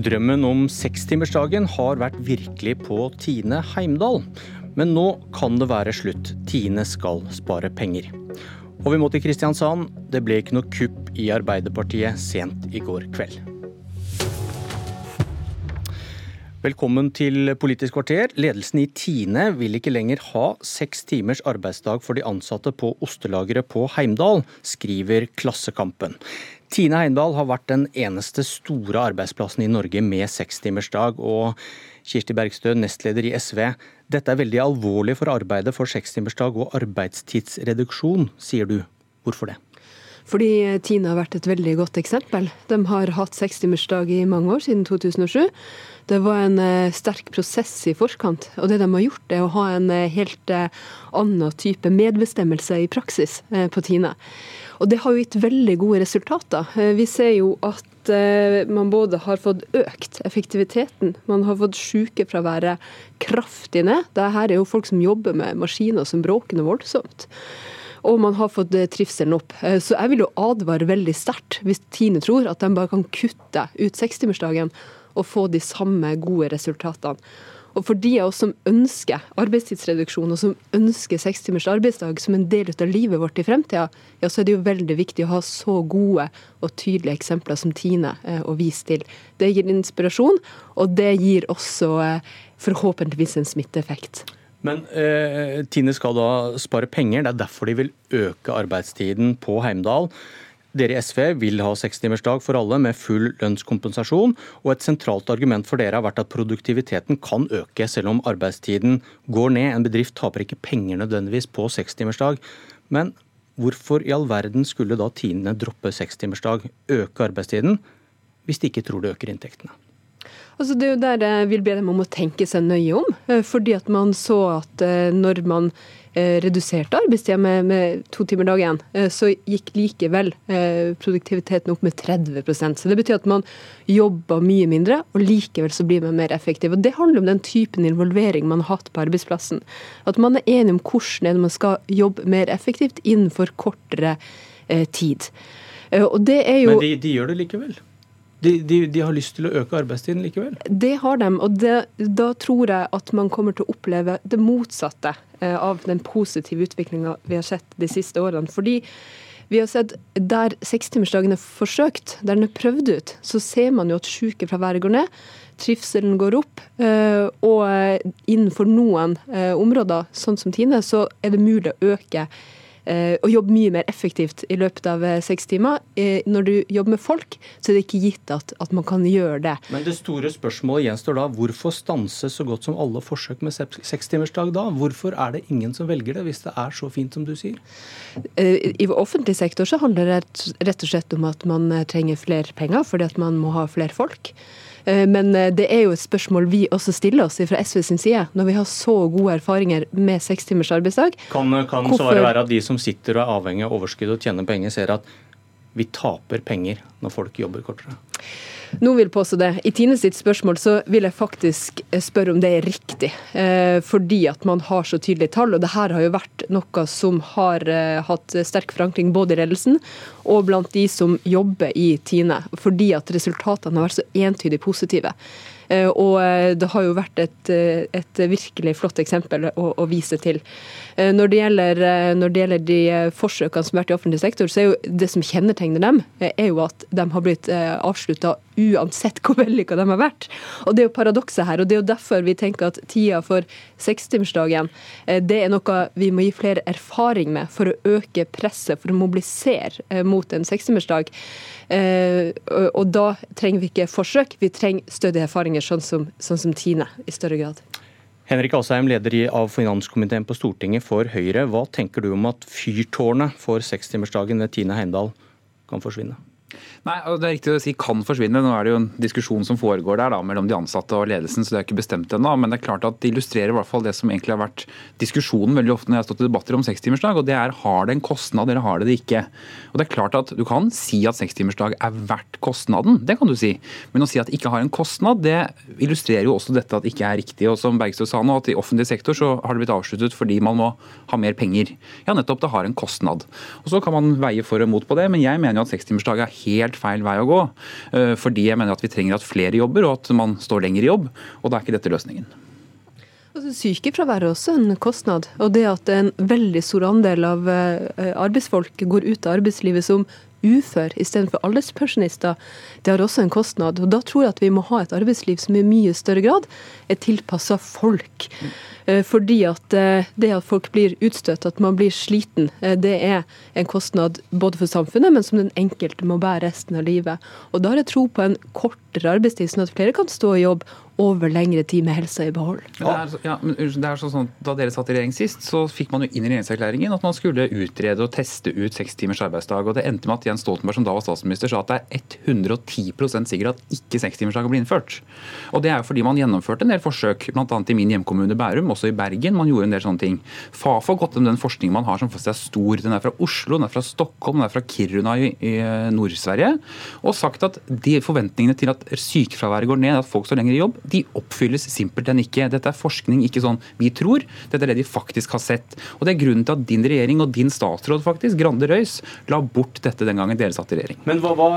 Drømmen om sekstimersdagen har vært virkelig på Tine Heimdal. Men nå kan det være slutt. Tine skal spare penger. Og vi må til Kristiansand. Det ble ikke noe kupp i Arbeiderpartiet sent i går kveld. Velkommen til Politisk kvarter. Ledelsen i Tine vil ikke lenger ha seks timers arbeidsdag for de ansatte på ostelageret på Heimdal, skriver Klassekampen. Tine Heimdal har vært den eneste store arbeidsplassen i Norge med sekstimersdag. Og Kirsti Bergstø, nestleder i SV, dette er veldig alvorlig for arbeidet for sekstimersdag og arbeidstidsreduksjon, sier du. Hvorfor det? Fordi Tine har vært et veldig godt eksempel. De har hatt sekstimersdag i mange år, siden 2007. Det var en uh, sterk prosess i forkant. Og det de har gjort, er å ha en uh, helt uh, annen type medbestemmelse i praksis på Tine. Og det har jo gitt veldig gode resultater. Eh, vi ser jo at eh, man både har fått økt effektiviteten, man har fått sykefraværet kraftig ned. Dette er jo folk som jobber med maskiner som bråker noe voldsomt. Og man har fått eh, trivselen opp. Så jeg vil jo advare veldig sterkt hvis Tine tror at de bare kan kutte ut sekstimersdagen og få de samme gode resultatene. Og for de av oss som ønsker arbeidstidsreduksjon, og som ønsker seks timers arbeidsdag som en del av livet vårt i fremtida, ja, så er det jo veldig viktig å ha så gode og tydelige eksempler som Tine eh, å vise til. Det gir inspirasjon, og det gir også eh, forhåpentligvis en smitteeffekt. Men eh, Tine skal da spare penger, det er derfor de vil øke arbeidstiden på Heimdal. Dere i SV vil ha sekstimersdag for alle med full lønnskompensasjon, og et sentralt argument for dere har vært at produktiviteten kan øke selv om arbeidstiden går ned. En bedrift taper ikke penger nødvendigvis på sekstimersdag. Men hvorfor i all verden skulle da Tine droppe sekstimersdag, øke arbeidstiden, hvis de ikke tror det øker inntektene? Altså, det er jo der jeg vil be dem om å tenke seg nøye om. Eh, fordi at man så at eh, når man Eh, reduserte arbeidstida med, med, to timer dagen, så gikk likevel produktiviteten opp med 30% Så Det betyr at man jobber mye mindre, og likevel så blir man mer effektiv. Og Det handler om den typen involvering man har hatt på arbeidsplassen. At man er enig om hvordan man skal jobbe mer effektivt innenfor kortere tid. Og det er jo... Men de, de gjør det likevel? De, de, de, har lyst til å øke arbeidstiden likevel? Det har de, og det, da tror jeg at man kommer til å oppleve det motsatte eh, av den positive utviklinga vi har sett de siste årene. Fordi vi har sett der sekstimersdagen er forsøkt, der den er prøvd ut, så ser man jo at sykefraværet går ned. Trivselen går opp, eh, og innenfor noen eh, områder, sånn som Tine, så er det mulig å øke Eh, og jobbe mye mer effektivt i løpet av eh, seks timer. Eh, når du jobber med folk, så er det ikke gitt at, at, man kan gjøre det. Men det store spørsmålet gjenstår da, hvorfor stanse så godt som alle forsøk med sekstimersdag da? Hvorfor er det ingen som velger det, hvis det er så fint som du sier? I offentlig sektor så handler det rett og slett om at man trenger flere penger, fordi at man må ha flere folk. Eh, men eh, det er jo et spørsmål vi også stiller oss fra SV sin side, når vi har så gode erfaringer med seks timers arbeidsdag. Kan, kan Hvorfor... svaret være at de som sitter og er avhengig av overskudd og tjener penger, ser at vi taper penger når folk jobber kortere? Noen vil påstå det. I Tine sitt spørsmål så vil jeg faktisk eh, spørre om det er riktig. Eh, fordi at man har så tydelige tall. Og det her har jo vært noe som har eh, hatt sterk forankring både i ledelsen og blant de som jobber i Tine. Fordi at resultatene har vært så entydig positive. Eh, og eh, det har jo vært et, eh, et virkelig flott eksempel å, å, vise til. Når det, gjelder, når det gjelder de forsøkene som har vært i offentlig sektor, så er jo det som kjennetegner dem, er jo at de har blitt avslutta uansett hvor vellykka de har vært. Og Det er jo paradokset her, og det er jo derfor vi tenker at tida for sekstimersdagen det er noe vi må gi flere erfaring med for å øke presset, for å mobilisere mot en sekstimersdag. Eh, og da trenger vi ikke forsøk, vi trenger stødige erfaringer, sånn som, sånn som Tine, i større grad. Henrik Asheim, leder av finanskomiteen på Stortinget for Høyre. Hva tenker du om at fyrtårnet for sekstimersdagen ved Tine Heimdal kan forsvinne? Nei, Det er riktig å si kan forsvinne. Nå er det jo en diskusjon som foregår der da, mellom de ansatte og ledelsen, så det er ikke bestemt ennå. Men det er klart at det illustrerer i hvert fall det som egentlig har vært diskusjonen veldig ofte når jeg har stått i debatter om sekstimersdag, og det er har det en kostnad eller har det det ikke. Og det er klart at Du kan si at sekstimersdag er verdt kostnaden, det kan du si. Men å si at det ikke har en kostnad, det illustrerer jo også dette at det ikke er riktig. Og som Bergstø sa nå, at i offentlig sektor så har det blitt avsluttet fordi man må ha mer penger. Ja, nettopp, det har en kostnad. Og Så kan man veie for og mot på det, men jeg mener jo at sekstimersdag er helt feil vei å gå. Eh, fordi jeg mener at vi trenger at flere jobber, og at man står lenger i jobb. Og da er ikke dette løsningen. Altså, Sykefravær er også en kostnad. Og det at en veldig stor andel av eh, arbeidsfolk går ut av arbeidslivet som ufør istedenfor alderspensjonister, det har også en kostnad. Og Da tror jeg at vi må ha et arbeidsliv som i mye større grad er tilpassa folk. Eh, fordi at eh, det at folk blir utstøtt, at man blir sliten, det er en kostnad både for samfunnet, men som den enkelte må bære resten av livet. Og Da har jeg tro på en kortere arbeidstid, sånn at flere kan stå i jobb over lengre tid med helsa i behold. Det er, ja, det er sånn, Da dere satt i regjering sist, så fikk man jo inn i regjeringserklæringen at man skulle utrede og teste ut seks timers arbeidsdag. og Det endte med at Jens Stoltenberg som da var statsminister sa at det er 110% sikkert at ikke sekstimersdag blir innført. Og Det er jo fordi man gjennomførte en del forsøk, bl.a. i min hjemkommune Bærum, også i Bergen. Man gjorde en del sånne ting. Fafo har gått om den forskningen man har som faktisk er stor. Den er fra Oslo, den er fra Stockholm, den er fra Kiruna i, i Nord-Sverige. Og sagt at de forventningene til at sykefraværet går ned, at folk står lenger i jobb, de oppfylles simpelthen ikke. Dette er forskning, ikke sånn vi tror. Dette er det de faktisk har sett. Og Det er grunnen til at din regjering og din statsråd, faktisk, Grande Røys, la bort dette den gangen dere satt i regjering. Men hva, hva,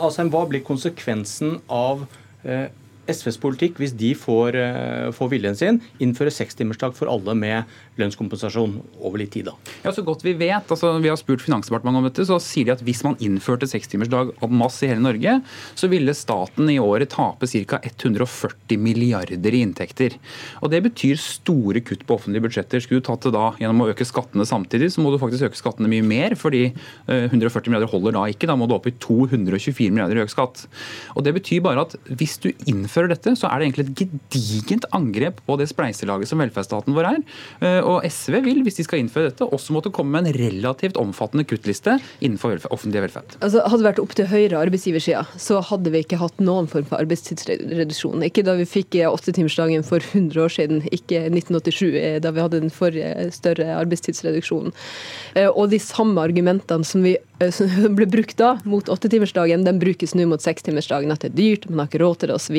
altså, hva blir konsekvensen av eh, SVs politikk, hvis de får, eh, får viljen sin, innføre sekstimersdag for alle med lønnskompensasjon over litt tid? da? Ja, Så godt vi vet, altså vi har spurt Finansdepartementet om dette, så sier de at hvis man innførte sekstimersdag en masse i hele Norge, så ville staten i året tape ca. 140 milliarder i inntekter. Og Det betyr store kutt på offentlige budsjetter. Skulle du tatt det da gjennom å øke skattene samtidig, så må du faktisk øke skattene mye mer, fordi 140 eh, milliarder holder da ikke. Da må du opp i 224 milliarder i økt skatt. Og Det betyr bare at hvis du innfører gjennomfører dette, så er det egentlig et gedigent angrep på det spleiselaget som velferdsstaten vår er. Eh, og SV vil, hvis de skal innføre dette, også måtte komme med en relativt omfattende kuttliste innenfor velferd, offentlig velferd. Altså, hadde det vært opp til Høyre arbeidsgiversida, så hadde vi ikke hatt noen form for arbeidstidsreduksjon. Ikke da vi fikk eh, åttetimersdagen for 100 år siden, ikke 1987, eh, da vi hadde den forrige større arbeidstidsreduksjonen. Og de samme argumentene som vi som ble brukt da mot åttetimersdagen, den brukes nå mot sekstimersdagen. At det er dyrt, man har ikke råd til det osv.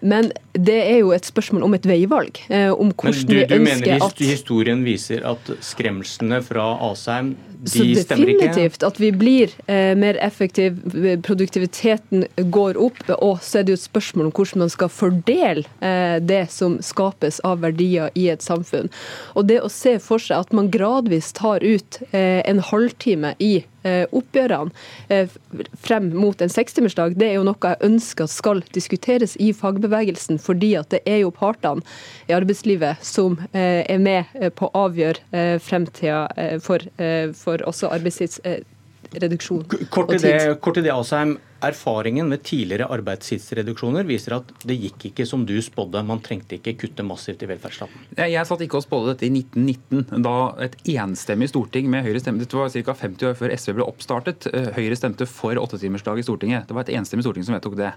men det er jo et spørsmål om et veivalg. Eh, om hvordan du, vi ønsker at Du mener at historien viser at skremslene fra Asheim de stemmer ikke? så definitivt at vi blir eh, mer effektive, produktiviteten går opp. Og så er det jo et spørsmål om hvordan man skal fordele eh, det som skapes av verdier i et samfunn. Og det å se for seg at man gradvis tar ut eh, en halvtime i Eh, oppgjørene eh, frem mot en sekstimersdag, det er jo noe jeg ønsker skal diskuteres fagbevegelsen, fordi at det er jo partene i arbeidslivet som eh, er med på å avgjøre fremtida for, for også arbeidstidsreduksjon. Kort til det, kort til det Asheim. Erfaringen med tidligere arbeidstidsreduksjoner viser at det gikk ikke som du spådde. Man trengte ikke kutte massivt i velferdsstaten. Jeg satt ikke og spådde dette i 1919, da et enstemmig storting med Høyre stemte Dette var ca. 50 år før SV ble oppstartet. Eh, Høyre stemte for åttetimersdag i Stortinget. Det var et enstemmig storting som vedtok det.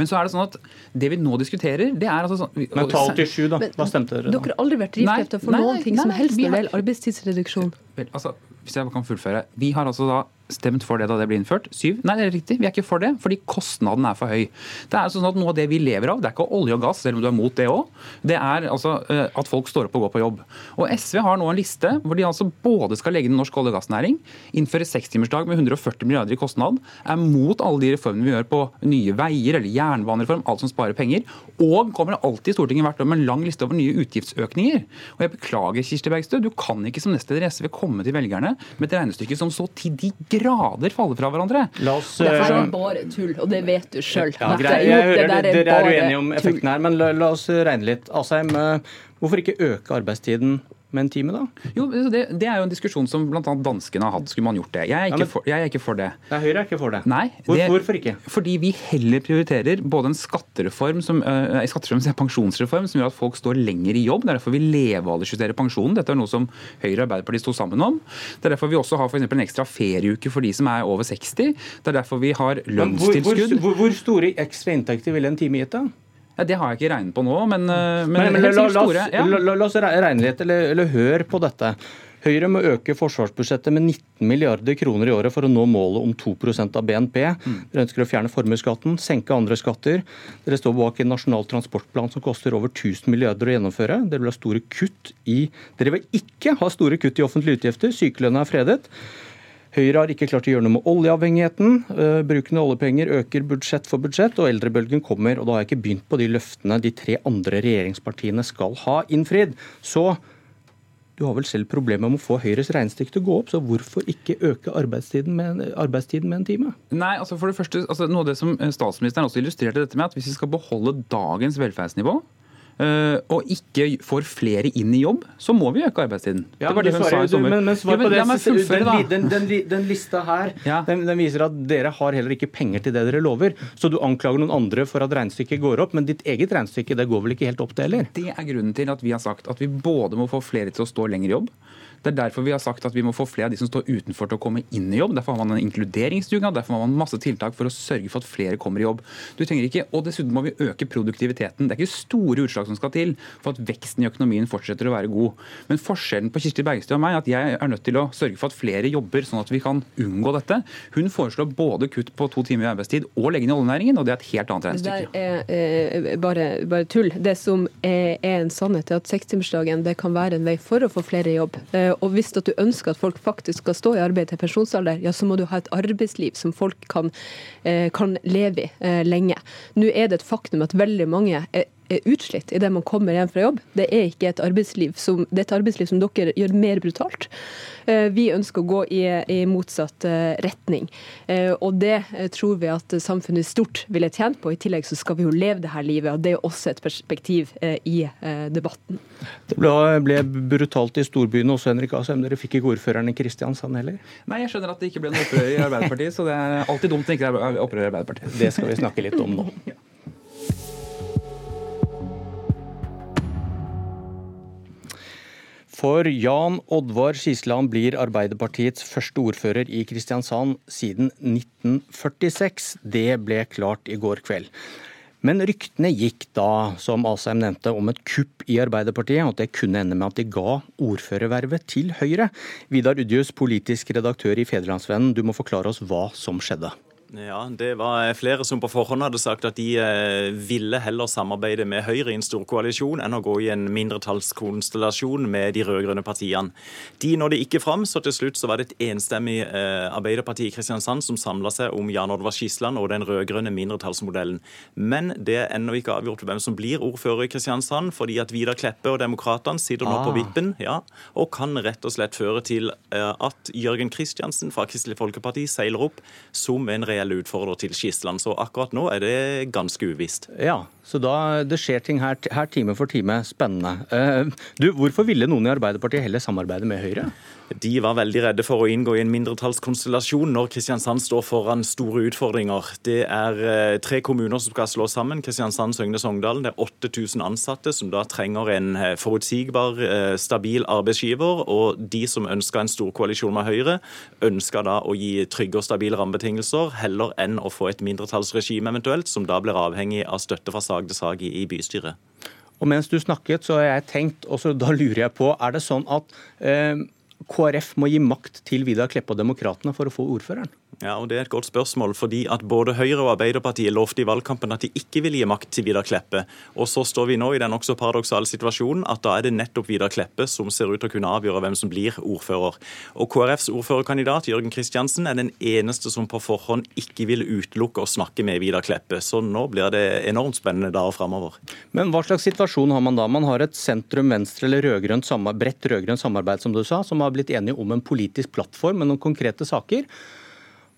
Men så er det sånn at det vi nå diskuterer, det er altså sånn Men 12 til 7, da. Hva stemte dere da? Dere har aldri vært drivkrefter for nei, noen ting nei, som helst når det gjelder arbeidstidsreduksjon. Vel, altså, hvis jeg kan fullføre. Vi har altså da stemt for det da det ble innført. Syv? Nei, det er riktig. Vi er ikke for det, fordi kostnaden er for høy. Det er altså sånn at Noe av det vi lever av, det er ikke olje og gass, selv om du er mot det òg. Det er altså eh, at folk står opp og går på jobb. Og SV har nå en liste hvor de altså både skal legge ned norsk olje- og gassnæring, innføre sekstimersdag med 140 milliarder i kostnad, er mot alle de reformene vi gjør på nye veier eller jernbanereform, alt som sparer penger, og kommer alltid i Stortinget hvert år med en lang liste over nye utgiftsøkninger. Og jeg beklager, Kirsti Bergstø, du kan ikke som nestleder i SV komme til velgerne med et regnestykke som så til de grader faller fra hverandre. La oss, det er eh, bare tull, og det vet du sjøl. Ja, jeg hører dere er uenige om effekten her, men la, la oss regne litt. Asheim, eh, hvorfor ikke øke arbeidstiden med en time, da? Jo, det, det, er jo en diskusjon som bl.a. danskene har hatt. Skulle man gjort det? Jeg er ikke, ja, men, for, jeg er ikke for, det. Nei, Høyre er ikke for det. Nei, Hvor, det, hvorfor ikke? Fordi vi heller prioriterer både en skattereform som, uh, skattereform, en pensjonsreform som gjør at folk står lenger i jobb. Det er derfor vi levealdersjusterer pensjonen. Dette er noe som Høyre og Arbeiderpartiet sto sammen om. Det er derfor vi også har for en ekstra ferieuke for de som er over 60. Det er derfor vi har lønnstilskudd. Hvor, hvor, hvor store ekstra inntekter ville en time gitt, da? Ja, Det har jeg ikke regnet på nå, men, eh, men, men, men la, la, la, ja. la, oss regne litt, eller, eller hør på dette. Høyre må øke forsvarsbudsjettet med 19 milliarder kroner i året for å nå målet om 2% av BNP. Mm. Dere ønsker å fjerne formuesskatten, senke andre skatter. Dere står bak en nasjonal transportplan som koster over 1000 milliarder å gjennomføre. Dere vil ha store kutt i Dere vil ikke ha store kutt i offentlige utgifter. Sykelønna er fredet. Høyre har ikke klart å gjøre noe med oljeavhengigheten. Eh, bruken av oljepenger øker budsjett for budsjett, og eldrebølgen kommer. Og da har jeg ikke begynt på de løftene de tre andre regjeringspartiene skal ha innfridd. Så du har vel selv problemer med å få Høyres regnestykke til å gå opp, så hvorfor ikke øke arbeidstiden med, arbeidstiden med en time? Nei, altså for det første, altså Noe av det som statsministeren også illustrerte dette med, at hvis vi skal beholde dagens velferdsnivå, Eh, og ikke får flere inn i jobb, så må vi øke arbeidstiden. Ja, det var det hun sa i sommer. Men, men svar på det, den, den, den, den, lista her ja. den, viser at dere har heller ikke penger til det dere lover. Så du anklager noen andre for at regnestykket går opp, men ditt eget regnestykke det går vel ikke helt opp, det heller? Det er grunnen til at vi har sagt at vi både må få flere til å stå lenger i jobb, det er derfor vi har sagt at vi må få flere av de som står utenfor til å komme inn i jobb. Derfor har man en inkluderingsdugnad, derfor har man masse tiltak for å sørge for at flere kommer i jobb. Du trenger ikke, og Dessuten må vi øke produktiviteten. Det er ikke store utslag som skal til for at veksten i økonomien fortsetter å være god. Men forskjellen på Kirsti Bergstø og meg er at jeg er nødt til å sørge for at flere jobber, sånn at vi kan unngå dette. Hun foreslår både kutt på to timer i arbeidstid og legge ned oljenæringen, og det er et helt annet regnestykke. Det er eh, bare, bare, tull. Det som er, er en sannhet, er at sekstimersdagen kan være en vei for å få flere i jobb. Eh, og hvis du ønsker at folk faktisk skal stå i arbeid til pensjonsalder, ja, så må du ha et arbeidsliv som folk kan, eh, kan leve i eh, lenge. Nå er det et faktum at veldig mange er er utslitt idet man kommer hjem fra jobb. Det er ikke et arbeidsliv som, det er et arbeidsliv som dere gjør mer brutalt. Eh, vi ønsker å gå i, i motsatt eh, retning. Eh, og det tror vi at samfunnet stort ville tjent på. I tillegg så skal vi jo leve det her livet, og det er også et perspektiv i debatten. Det ble, ble brutalt i storbyene også, Henrik Asheim. Dere fikk ikke ordføreren i Kristiansand heller? Nei, jeg skjønner at det ikke ble noe opprør i Arbeiderpartiet, så det er alltid dumt å ikke opprør i Arbeiderpartiet. Det skal vi snakke litt om nå. For Jan Oddvar Skisland blir Arbeiderpartiets første ordfører i Kristiansand siden 1946. Det ble klart i går kveld. Men ryktene gikk da, som Asheim nevnte, om et kupp i Arbeiderpartiet, og at det kunne ende med at de ga ordførervervet til Høyre. Vidar Udjus, politisk redaktør i Federlandsvennen, du må forklare oss hva som skjedde. Ja, Det var flere som på forhånd hadde sagt at de eh, ville heller samarbeide med Høyre i en stor koalisjon enn å gå i en mindretallskonstellasjon med de rød-grønne partiene. De nådde ikke fram, så til slutt så var det et enstemmig eh, Arbeiderparti i Kristiansand som samla seg om Jan Oddvar Skisland og den rød-grønne mindretallsmodellen. Men det er ennå ikke avgjort hvem som blir ordfører i Kristiansand, fordi at Vidar Kleppe og Demokratene sitter nå ah. på vippen ja, og kan rett og slett føre til eh, at Jørgen Kristiansen fra Kristelig Folkeparti seiler opp som en reell reell utfordrer til Skisland. Så akkurat nå er det ganske uvisst. Ja, så da det skjer ting her, her time for time. Spennende. Uh, du, Hvorfor ville noen i Arbeiderpartiet heller samarbeide med Høyre? De var veldig redde for å inngå i en mindretallskonstellasjon når Kristiansand står foran store utfordringer. Det er uh, tre kommuner som skal slå sammen. Kristiansand, Søgne, Sogndal. Det er 8000 ansatte som da trenger en uh, forutsigbar, stabil arbeidsgiver. Og de som ønsker en stor koalisjon med Høyre, ønsker da å gi trygge og stabile rammebetingelser heller enn å få et mindretallsregime eventuelt, som da blir avhengig av støtte fra sag til sag i, bystyret. Og mens du snakket, så har jeg tenkt, og da lurer jeg på, er det sånn at eh, KrF må gi makt til Vidar Kleppe og Demokratene for å få ordføreren? Ja, og Det er et godt spørsmål. fordi at Både Høyre og Arbeiderpartiet lovte i valgkampen at de ikke ville gi makt til Vidar Kleppe. Og Så står vi nå i den også paradoksale situasjonen at da er det nettopp Vidar Kleppe som ser ut til å kunne avgjøre hvem som blir ordfører. Og KrFs ordførerkandidat Jørgen Kristiansen er den eneste som på forhånd ikke vil utelukke å snakke med Vidar Kleppe. Så nå blir det enormt spennende dager framover. Men hva slags situasjon har man da? Man har et sentrum-venstre eller rødgrønt, bredt rød-grønt samarbeid som du sa, som har blitt enige om en politisk plattform med noen konkrete saker.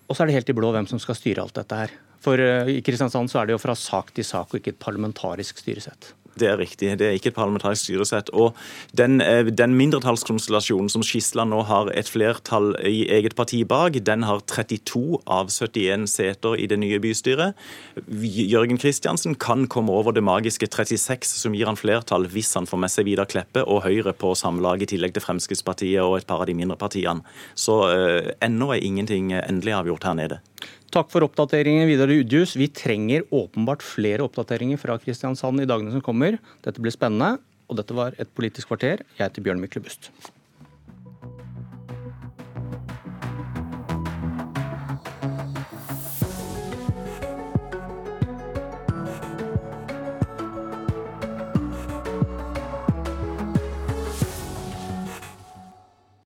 Og så er det helt i blå hvem som skal styre alt dette her. For eh, i Kristiansand så er det jo fra sak til sak og ikke et parlamentarisk styresett. Det er riktig. Det er ikke et parlamentarisk styresett. Og den, eh, den mindretallskonstellasjonen som Skisland nå har et flertall i eget parti bak, den har 32 av 71 seter i det nye bystyret. Jørgen Kristiansen kan komme over det magiske 36, som gir han flertall hvis han får med seg Vidar Kleppe og Høyre på samlaget, i tillegg til Fremskrittspartiet og et par av de mindre partiene. Så uh, ennå er ingenting endelig avgjort her nede. Takk for oppdateringen, Vidar Udjus. Vi trenger åpenbart flere oppdateringer fra Kristiansand i dagene som kommer. Dette blir spennende. Og dette var Et politisk kvarter. Jeg heter Bjørn Myklebust.